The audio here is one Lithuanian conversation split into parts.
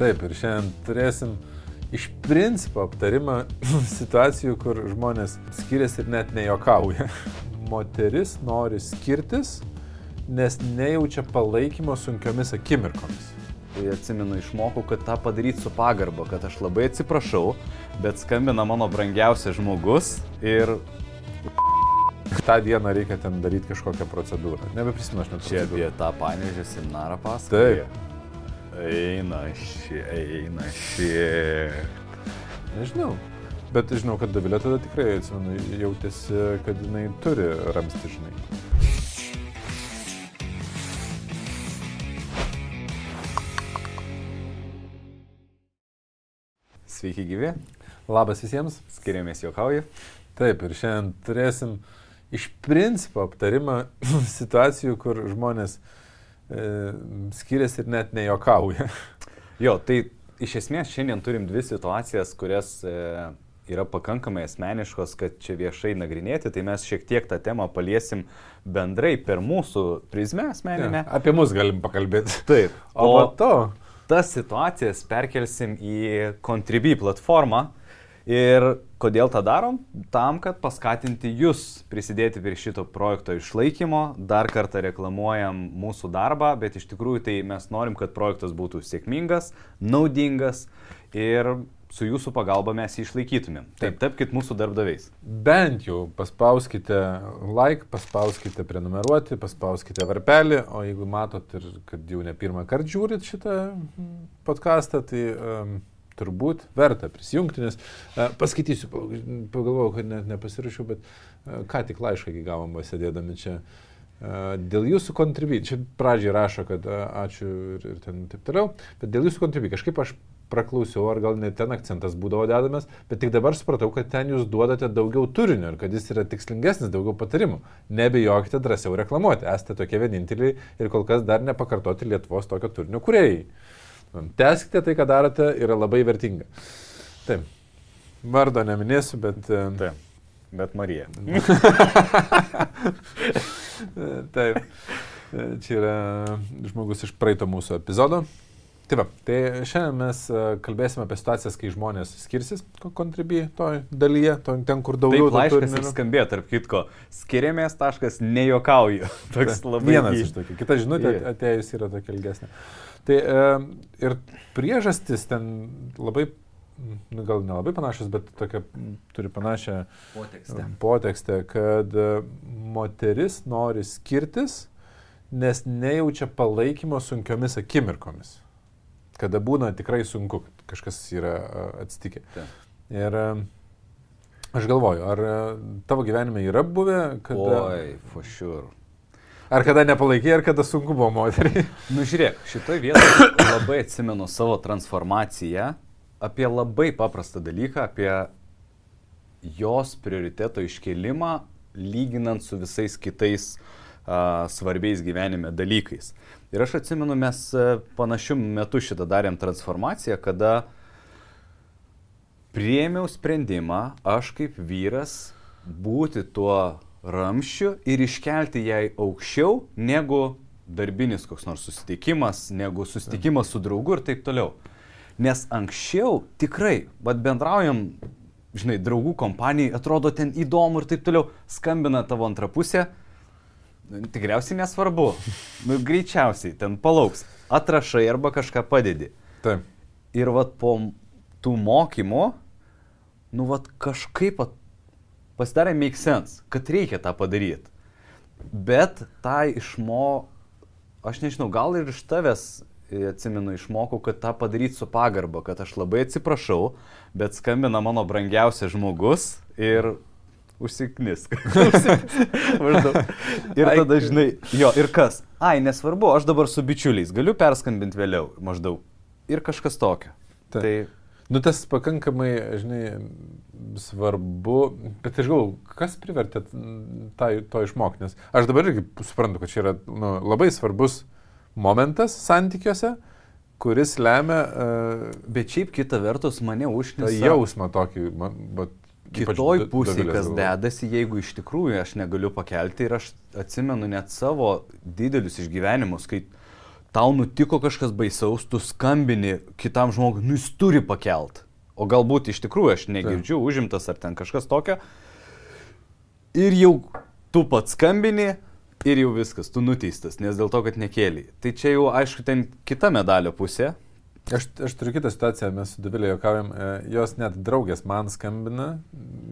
Taip, ir šiandien turėsim iš principo aptarimą situacijų, kur žmonės skiriasi ir net nejokauja. Moteris nori skirtis, nes nejaučia palaikymo sunkiomis akimirkomis. Tai atsimenu, išmokau, kad tą padaryti su pagarba, kad aš labai atsiprašau, bet skambina mano brangiausias žmogus ir Ta diena reikia ten daryti kažkokią procedūrą. Nebeprisimenu, aš net čia apie tą panėžę seminarą pasakoju. Taip. Eina ši, eina ši. Nežinau. Bet žinau, kad Davilė tada tikrai, atsimenu, jautėsi, kad jinai turi ramsti, žinai. Sveiki gyvi, Labas visiems. skiriamės juokauju. Taip, ir šiandien turėsim iš principo aptarimą situacijų, kur žmonės e, skiriasi ir net nejokauja. Jo, tai iš esmės šiandien turim dvi situacijas, kurias e, yra pakankamai asmeniškos, kad čia viešai nagrinėti, tai mes šiek tiek tą temą paliesim bendrai per mūsų prizmę asmeninę. Ja, apie mus galim pakalbėti. Taip, O po to, tas situacijas perkelsim į Contribui platformą. Ir kodėl tą darom? Tam, kad paskatinti jūs prisidėti prie šito projekto išlaikymo. Dar kartą reklamuojam mūsų darbą, bet iš tikrųjų tai mes norim, kad projektas būtų sėkmingas, naudingas ir su jūsų pagalba mes jį išlaikytumėm. Taip, tapkite mūsų darbdaviais. bent jau paspauskite like, paspauskite prenumeruoti, paspauskite varpelį, o jeigu matot ir kad jau ne pirmą kartą žiūrit šitą podcastą, tai um, turbūt verta prisijungti, nes uh, paskaitysiu, pagalvojau, kad net nepasirašiau, bet uh, ką tik laišką gavom sėdėdami čia. Uh, dėl jūsų kontribui, čia pradžiai rašo, kad ačiū ir, ir ten taip toliau, bet dėl jūsų kontribui kažkaip aš praklausiau, ar gal net ten akcentas būdavo dedamas, bet tik dabar supratau, kad ten jūs duodate daugiau turinio ir kad jis yra tikslingesnis, daugiau patarimų. Nebijokite drąsiau reklamuoti, esate tokie vieninteliai ir kol kas dar nepakartoti Lietuvos tokio turinio kuriejai. Teskite tai, ką darote, yra labai vertinga. Taip. Vardo neminėsiu, bet... e, Taip. Bet Marija. Taip. E, Čia yra žmogus iš praeito mūsų epizodo. Tai va, tai šiandien mes e, kalbėsime apie situacijas, kai žmonės skirsis kontribį toj dalyje, to, ten, kur daugiau Taip, laiškas ir skambėjo, tarp kitko, skiriamės taškas nejokauju. Toks labai Vienas iš tokių. Kita žinutė Jo. atėjus yra tokia ilgesnė. Tai e, ir priežastis ten labai, nu, gal nelabai panašios, bet tokia turi panašią Potekstė. potekstę, kad e, moteris nori skirtis, nes nejaučia palaikymo sunkiomis akimirkomis. Kada būna tikrai sunku, kažkas yra atsitikę. Taip. Ir aš galvoju, ar tavo gyvenime yra buvę, kad... Oi, for sure. Ar kada nepalaikai, ar kada sunku buvo moteriai? Nu žiūrėk, šitoje vietoje labai atsimenu savo transformaciją apie labai paprastą dalyką, apie jos prioriteto iškelimą, lyginant su visais kitais a, svarbiais gyvenime dalykais. Ir aš atsimenu, mes panašiu metu šitą darėm transformaciją, kada priėmiau sprendimą, aš kaip vyras, būti tuo ramščiu ir iškelti jai aukščiau negu darbinis koks nors susitikimas, negu susitikimas su draugu ir taip toliau. Nes anksčiau tikrai, vad bendraujam, žinai, draugų kompanijai, atrodo ten įdomu ir taip toliau, skambina tavo antrą pusę, nu, tikriausiai nesvarbu, nu, greičiausiai ten palauks, atrašai arba kažką padedi. Taip. Ir vat po tų mokymų, nu vat kažkaip pasidarė make sense, kad reikia tą padaryti. Bet tą išmo, aš nežinau, gal ir iš tavęs, e, atsimenu, išmokau, kad tą padaryti su pagarba, kad aš labai atsiprašau, bet skambina mano brangiausias žmogus ir užsiknisk. Ir tada, žinai, jo, ir kas? Ai, nesvarbu, aš dabar su bičiuliais, galiu perskambinti vėliau, maždaug. Ir kažkas tokio. Taip. Tai Nu, tas pakankamai, žinai, svarbu, bet aš galvoju, kas privertė tą, to išmokti, nes aš dabar irgi suprantu, kad čia yra nu, labai svarbus momentas santykiuose, kuris lemia uh, Bet šiaip kita vertus mane užknisa jausmą tokį, man, bet, kitoj pusėje, kas dedasi, jeigu iš tikrųjų aš negaliu pakelti ir aš atsimenu net savo didelius išgyvenimus, kai tau nutiko kažkas baisaus, tu skambini kitam žmogui, nu jis turi pakelt. O galbūt iš tikrųjų aš negirdžiu, tai. užimtas ar ten kažkas tokio. Ir jau tu pats skambini ir jau viskas, tu nuteistas, nes dėl to, kad nekėlė. Tai čia jau aišku ten kita medalio pusė. Aš, aš turiu kitą situaciją, mes su Davilė juokaujam, e, jos net draugės man skambina,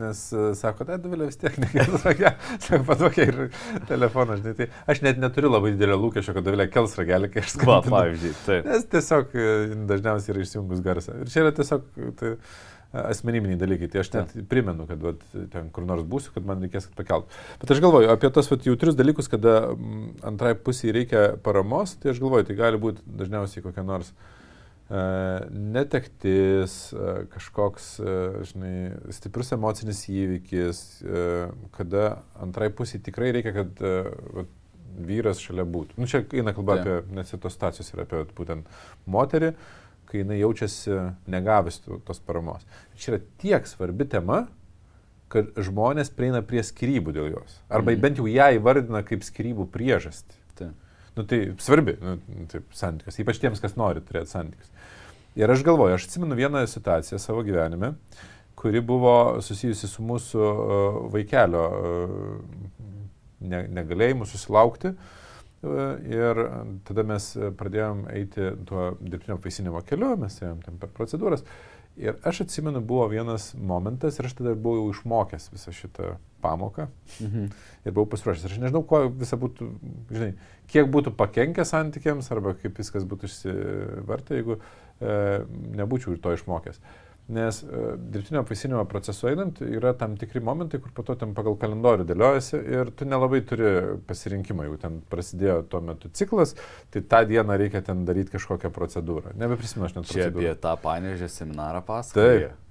nes e, sako, tai Davilė vis tiek nekels ragelį, sako, patokia ir telefoną, žinai, tai aš net neturiu labai didelio lūkesčio, kad Davilė kels ragelį, kai aš skambinu. Va, pavyzdžiui, taip. Nes tiesiog e, dažniausiai yra išsijungus garsą. Ir čia yra tiesiog tai, asmeniniai dalykai, tai aš net ja. primenu, kad vat, ten kur nors būsiu, kad man reikės pakelt. Bet aš galvoju apie tos vat, jautrius dalykus, kada antrai pusiai reikia paramos, tai aš galvoju, tai gali būti dažniausiai kokia nors uh, netektis, kažkoks, žinai, stiprus emocinis įvykis, kada antrai pusiai tikrai reikia, kad va, vyras šalia būtų. Nu, čia eina kalba apie, nes tos stacijos yra apie būtent moterį, kai jinai jaučiasi negavis tos paramos. Čia yra tiek svarbi tema, kad žmonės prieina prie skirybų dėl jos. Arba mm. bent jau ją įvardina kaip skirybų priežastį. Nu, tai svarbi, nu, taip, santykius, ypač tiems, kas nori turėti santykius. Ir aš galvoju, aš atsimenu vieną situaciją savo gyvenime, kuri buvo susijusi su mūsų e, vaikelio e, negalėjimu susilaukti. E, ir tada mes pradėjom eiti tuo dirbtinio vaisinimo keliu, mes ėjom ten per procedūras. Ir aš atsimenu, buvo vienas momentas ir aš tada buvau jau išmokęs visą šitą pamoką mhm. ir buvau pasiruošęs. Aš nežinau, kuo visą būtų, žinai, kiek būtų pakenkę santykiams arba kaip viskas būtų išsivarta, jeigu E, nebūčiau ir to išmokęs. Nes e, dirbtinio apvaisinimo procesu einant yra tam tikri momentai, kur po to ten pagal kalendorių dėliojasi ir tu nelabai turi pasirinkimą, jau ten prasidėjo tuo metu ciklas, tai tą dieną reikia ten daryti kažkokią procedūrą. Nebeprisimenu aš net. Čia apie tą panežę seminarą pasakoju. Taip.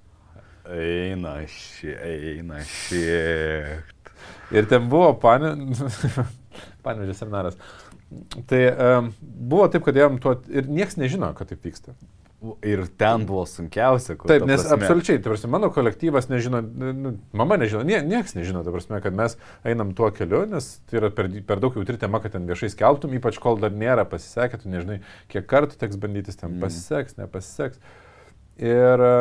Eina šie, eina šiek. Ir ten buvo pane... panežė seminaras. Tai um, buvo taip, kad jam tuo ir niekas nežino, kad taip vyksta. Ir ten buvo sunkiausia. Kur, Taip, nes prasme... absoliučiai, tai prasme, mano kolektyvas nežino, nu, mama nežino, nie, niekas nežino, tai prasme, kad mes einam tuo keliu, nes tai yra per, per daug jautri tema, kad ten viešai skelbtum, ypač kol dar nėra pasisekę, tu nežinai, kiek kartų teks bandytis, ten mm. pasiseks, nepasiseks. Ir e,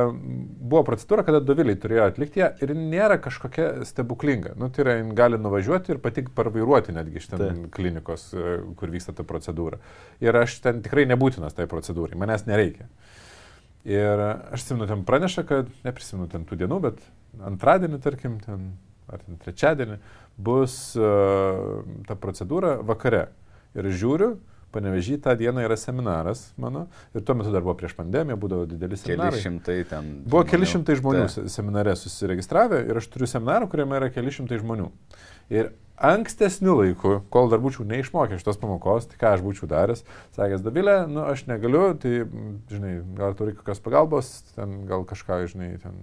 buvo procedūra, kada doviliai turėjo atlikti ją ir nėra kažkokia stebuklinga. Nu, tai yra, gali nuvažiuoti ir patik parvairuoti netgi iš ten tai. klinikos, e, kur vyksta ta procedūra. Ir aš ten tikrai nebūtinas tai procedūrai, manęs nereikia. Ir aš simenu, ten praneša, kad, neprisimenu ten tų dienų, bet antradienį, tarkim, ten, ar ten trečiadienį bus uh, ta procedūra vakare. Ir žiūriu, Panevežį tą dieną yra seminaras mano ir tuo metu dar buvo prieš pandemiją, būdavo didelis seminaras. Keli šimtai ten. Buvo žmonių. keli šimtai žmonių tai. seminare susiregistravę ir aš turiu seminarą, kuriame yra keli šimtai žmonių. Ir ankstesnių laikų, kol dar būčiau neišmokęs šitos pamokos, tai ką aš būčiau daręs, sakęs, Davilė, nu aš negaliu, tai, žinai, gal turi kokios pagalbos, ten gal kažką, žinai, ten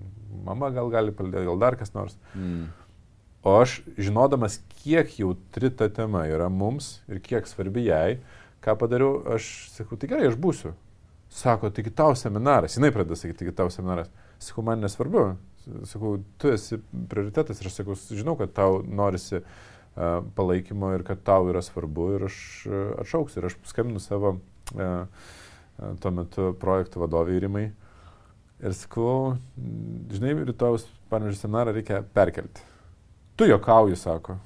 mama gal gali palidėti, gal dar kas nors. Mm. O aš, žinodamas, kiek jautri ta tema yra mums ir kiek svarbi jai, ką padariau, aš sakau, tai gerai, aš būsiu. Sako, taigi tau seminaras, jinai pradeda sakyti, taigi tau seminaras. Sakau, man nesvarbu. Sakau, tu esi prioritetas ir aš sakau, žinau, kad tau norisi uh, palaikymo ir kad tau yra svarbu ir aš uh, atšauksiu. Ir aš skambinu savo uh, tuo metu projektų vadovai Rimai. Ir sakau, žinai, rytojus, pavyzdžiui, seminarą reikia perkelti. Tu jokauji, sako.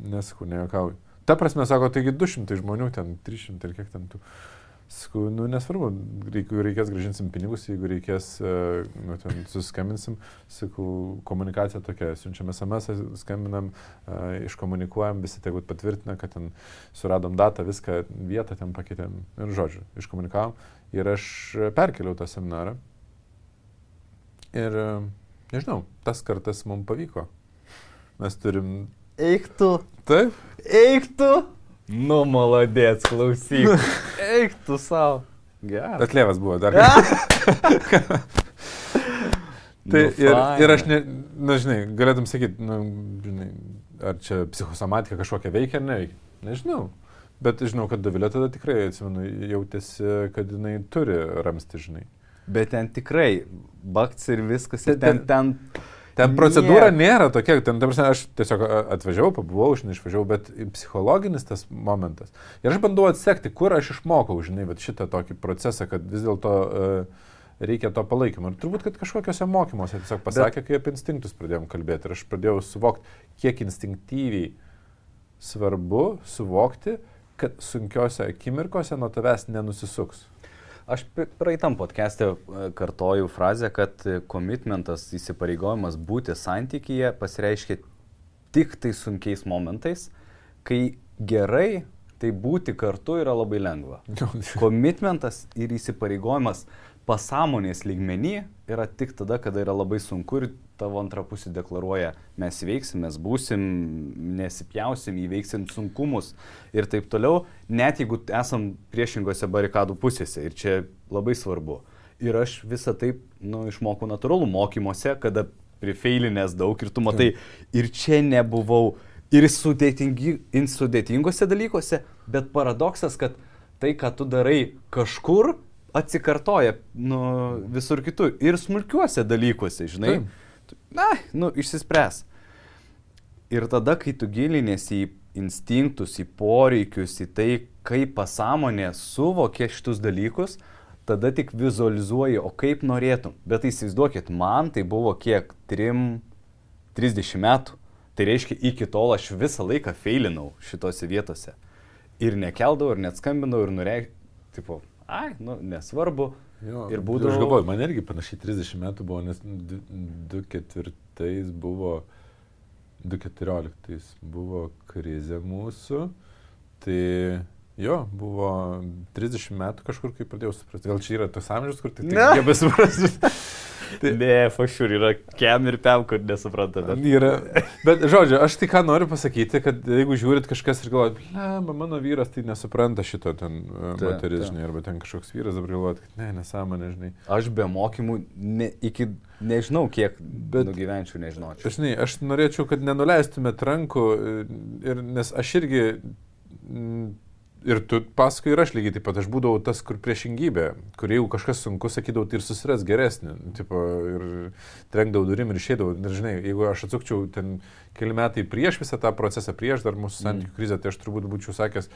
Nesakau, nejokauji. Ta prasme, sako, taigi 200 žmonių, ten 300 ir kiek ten tų. Sakau, nu nesvarbu, jeigu reikės gražinsim pinigus, jeigu reikės, e, nu, ten suskambinsim, sakau, komunikacija tokia, siunčiam SMS, skambinam, uh, iškomunikuojam, visi tegu patvirtina, kad ten suradom datą, viską, vietą ten pakeitėm ir žodžiu, iškomunikavom ir aš perkeliau tą seminarą. Ir e, nežinau, tas kartas mums pavyko. Mes turim Eik tu. Taip. Eik tu. Nu, maladėts, klausyk. Eik tu savo. Gerai. Bet lėvas buvo dar. tai nu, ir, ir aš, ne, na žinai, galėtum sakyti, nu, žinai, ar čia psichosomatika kažkokia veikia ar neveikia. Nežinau. Bet žinau, kad Davilė tada tikrai, atsimenu, jautėsi, kad jinai turi ramsti, žinai. Bet ten tikrai, bakts ir viskas, ir ten, ten, ten Ten procedūra Nie. nėra tokia, ten, ta prasme, aš tiesiog atvažiavau, pabuvau, žinai, išvažiavau, bet psichologinis tas momentas. Ir aš bandau atsekti, kur aš išmokau, žinai, šitą tokį procesą, kad vis dėlto uh, reikia to palaikymo. Ir turbūt, kad kažkokiuose mokymuose tiesiog pasakė, bet... kai apie instinktus pradėjom kalbėti. Ir aš pradėjau suvokti, kiek instinktyviai svarbu suvokti, kad sunkiose akimirkose nuo tavęs nenusisuks. Aš praeitam podcast'e e, kartoju frazę, kad komitmentas, įsipareigojimas būti santykyje pasireiškia tik tai sunkiais momentais, kai gerai, tai būti kartu yra labai lengva. Komitmentas ir įsipareigojimas pasąmonės lygmenį yra tik tada, kada yra labai sunku ir tavo antra pusė deklaruoja, mes veiksim, mes būsim, nesipjausim, įveiksim sunkumus ir taip toliau, net jeigu esam priešingose barikadų pusėse. Ir čia labai svarbu. Ir aš visą taip nu, išmokau natūralų mokymuose, kada prifeilinės daug ir tu matai, ir čia nebuvau ir sudėtingi, ir sudėtingose dalykuose, bet paradoksas, kad tai, ką tu darai kažkur, atsikartoja nu, visur kitur. Ir smulkiuose dalykuose, žinai. Taip. Na, nu, išsispręs. Ir tada, kai tu gilinėsi į instinktus, į poreikius, į tai, kaip pasąmonė suvokia šitus dalykus, tada tik vizualizuoji, o kaip norėtum. Bet įsivaizduokit, man tai buvo kiek 3, 30 metų. Tai reiškia, iki tol aš visą laiką feilinau šitose vietose. Ir nekeldavau, ir net skambinau, ir nureikščiau, tipo, ai, nu, nesvarbu. Jo, Ir Aš būdavo- galvoju, man irgi panašiai 30 metų buvo, nes 2004 buvo, 2014 buvo krizė mūsų. Tai jo, buvo 30 metų kažkur, kai pradėjau suprasti. Gal čia yra tas amžius, kur tai Ne. taip nebesuprasti. Tai... Ne, fašiur yra kem ir pem, kur nesupranta. Bet... Yra. Bet, žodžiu, aš tai ką noriu pasakyti, kad jeigu žiūrit kažkas ir galvojat, ble, mano vyras tai nesupranta šito ten e, moteris, žinai, arba ten kažkoks vyras dabar galvojat, kad ne, nesąmonė, žinai. Aš be mokymų ne, iki nežinau, kiek Bet- nugyvenčiau, nežinočiau. Žinai, aš norėčiau, kad nenuleistumėt rankų, e, ir, nes aš irgi, mm, ir tu paskui ir aš lygiai taip pat, aš būdavau tas, kur priešingybė, kur jeigu kažkas sunku, sakydavau, tai ir susiras geresnį, tipo, ir trenkdavau durim ir išėdavau. Ir žinai, jeigu aš atsukčiau ten keli metai prieš visą tą procesą, prieš dar mūsų Mm. santykių krizę, tai aš turbūt būčiau sakęs,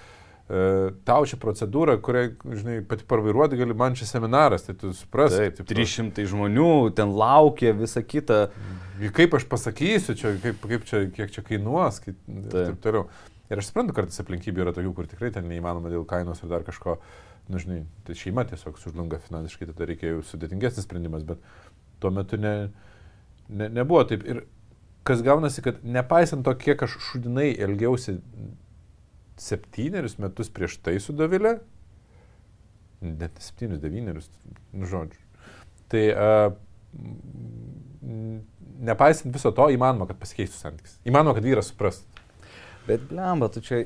e, tau čia procedūra, kurią, žinai, pati parvairuoti gali, man čia seminaras, tai tu supras. Taip, 300 žmonių ten laukia, visa kita. Kaip aš pasakysiu, čia, kaip, kaip čia, kiek čia kainuos, kaip, Taip. taip toliau. Ir aš suprantu, kartais aplinkybių yra tokių, kur tikrai ten neįmanoma dėl kainos ir dar kažko, nu žinai, tai šeima tiesiog sužlunga finansiškai, tada reikia jau sudėtingesnis sprendimas, bet tuo metu ne, ne, nebuvo taip. Ir kas gaunasi, kad nepaisant to, kiek aš šudinai elgiausi septynerius metus prieš tai su Dovilė, net septynius, devynerius, nu žodžiu. Tai uh, nepaisant viso to, įmanoma, kad pasikeistų santykis. Įmanoma, kad vyras suprastų. Bet blemba, tu čia,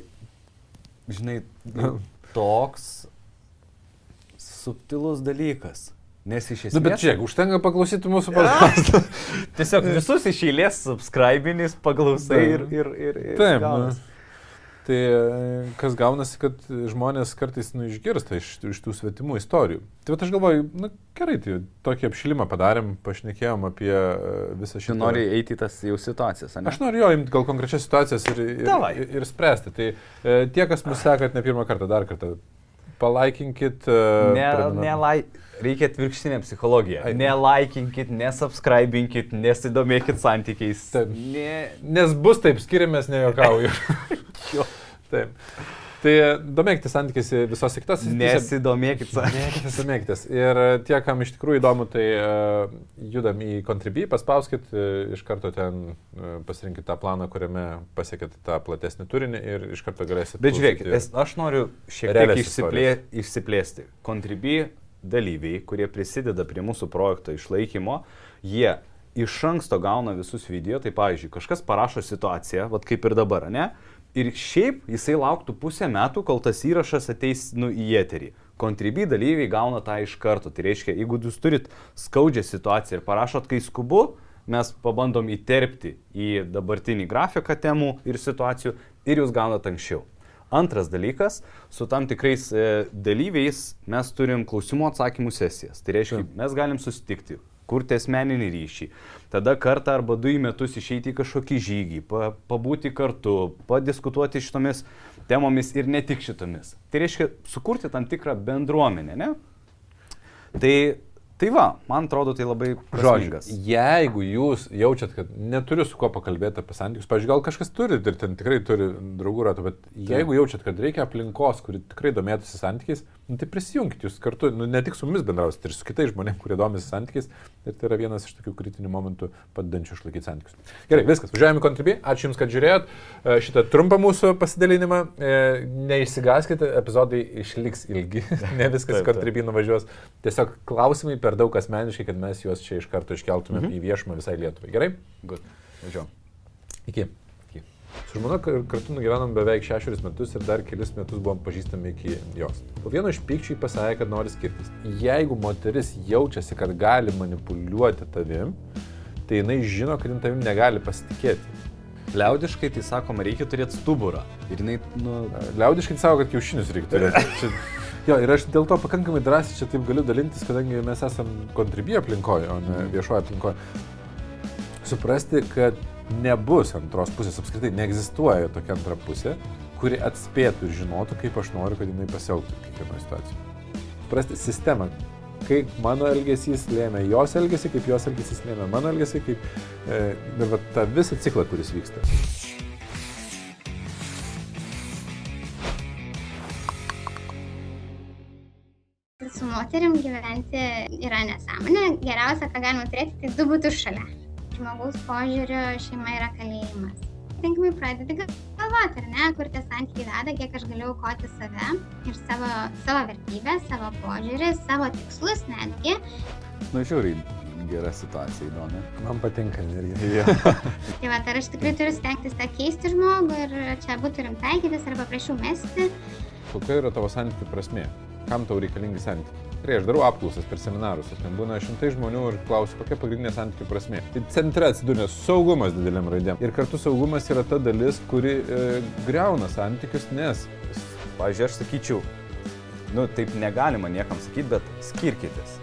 žinai, toks subtilus dalykas. Nes iš esmės... Nu, bet čia, užtenka paklausyti mūsų podcast'ą. Tiesiog visus iš eilės subscribiniais paklausai ir... Ir, ir, ir Taip, nu, tai e, kas gaunasi, kad žmonės kartais nu, išgirsta iš, iš tų svetimų istorijų. Tai vat aš galvoju, na gerai, tai tokį apšilimą padarėm, pašnekėjom apie e, visą Tu šitą. nori eiti į tas jau situacijas, ne? Aš noriu jo imti gal konkrečias situacijas ir, ir, ir, ir spręsti. Tai e, tie, kas mus sekat ne pirmą kartą, dar kartą, palaikinkit. E, Ne, prenumer- ne lai... Reikia atvirkštinę psichologiją. Ai. Nelaikinkit, nesubscribinkit, nesidomėkit santykiais. Taip. Ne... Nes bus taip, skiriamės, nejokauju. Jo. taip. Tai e, domėkitės santykiais kitose srityse. Nesidomėkit santykiais. Domėkitės, domėkitės. Ir e, tie, kam iš tikrųjų įdomu, tai uh, judam į Contribui, paspauskit, uh, iš karto ten uh, pasirinkit tą planą, kuriame pasiekit tą platesnį turinį ir iš karto galėsit. Bet žiūrėkit, aš noriu šiek tiek išsiplė, išsiplėsti. Contribui dalyviai, kurie prisideda prie mūsų projekto išlaikymo, jie iš anksto gauna visus video, tai pavyzdžiui, kažkas parašo situaciją, vad kaip ir dabar, ne? Ir šiaip jisai lauktų pusę metų, kol tas įrašas ateis nu, į eterį. Contribui dalyviai gauna tą iš karto. Tai reiškia, jeigu jūs turit skaudžią situaciją ir parašot, kai skubu, mes pabandom įterpti į dabartinį grafiką temų ir situacijų ir jūs gaunat anksčiau. Antras dalykas, su tam tikrais e, dalyviais mes turim klausimų atsakymų sesijas. Tai reiškia, mes galim susitikti kurti asmeninį ryšį. Tada kartą arba du į metus išeiti į kažkokį žygį, pa, pabūti kartu, padiskutuoti šitomis temomis ir ne tik šitomis. Tai reiškia sukurti tam tikrą bendruomenę, ne? Tai Tai va, man atrodo, tai labai prasmingas. Žodžiu, jeigu jūs jaučiat, kad neturiu su kuo pakalbėti apie santykius, pažiūrėjau, gal kažkas turi ir ten tikrai turi draugų ratų, bet jeigu jaučiat, kad reikia aplinkos, kuri tikrai domėtųsi santykiais, nu, tai prisijungkite jūs kartu, nu, ne tik su mumis bendrausite, ir su kitais žmonėmis, kurie domisi santykiais. Ir tai yra vienas iš tokių kritinių momentų padedančių išlaikyti santykius. Gerai, viskas, važiuojame į kontribį. Ačiū Jums, kad žiūrėjot e, šitą trumpą mūsų pasidalinimą. E, neišsigaskite, epizodai išliks ilgi, ne viskas kontribį nuvažiuos. Tiesiog klausimai per daug asmeniškai, kad mes juos čia iš karto iškeltumėm mhm. į viešumą visai Lietuvai. Gerai? Good. Važiuojam. Iki. Su žmona kartu nugyvenom beveik šešerius metus ir dar kelis metus buvom pažįstami iki jos. Po vieno iš pykčių pasakė, kad nori skirtis. Jeigu moteris jaučiasi, kad gali manipuliuoti tavim, tai jinai žino, kad jin tavim negali pasitikėti. Liaudiškai tai sakoma, reikia turėti stuburą. Ir jinai, nu... Liaudiškai tai sako, kad kiaušinius reikia turėti. Čia... Jo, ir aš dėl to pakankamai drąsiai čia taip galiu dalintis, kadangi mes esame kontribį aplinkoje, o ne viešoje aplinkoje. Suprasti, kad nebus antros pusės, apskritai neegzistuoja tokia antra pusė, kuri atspėtų ir žinotų, kaip aš noriu, kad jinai pasielgtų kiekvienoje situacijoje. Prasti sistemą, kaip mano elgesys lėmė jos elgesį, kaip jos elgesys lėmė mano elgesį, kaip e, ir va, tą visą ciklą, kuris vyksta. Su moterim gyventi yra nesąmonė. Geriausia, ką galima turėti, tai du būtų šalia žmogaus požiūrio šeima yra kalėjimas. Tinkamai pradedi galvoti, ar ne, kur tie santykiai veda, kiek aš galiu aukoti save ir savo, savo vertybę, savo požiūrį, savo tikslus netgi. Nu, žiūri, gera situacija įdomi. Man patinka irgi. Ja. tai va, ar aš tikrai turiu stengtis tą keisti žmogų ir čia būtų rimtai taikytis arba prašiau mesti. Kokia yra tavo santykių prasme? Kam tau reikalingi santykiai? Tikrai aš darau apklausas per seminarus, ten būna šimtai žmonių ir klausiu, kokia pagrindinė santykių prasme. Tai centre atsidūrė saugumas dideliam raidėm. Ir kartu saugumas yra ta dalis, kuri e, greuna santykius, nes... Pavyzdžiui, aš sakyčiau, nu taip negalima niekam sakyti, bet skirkitės.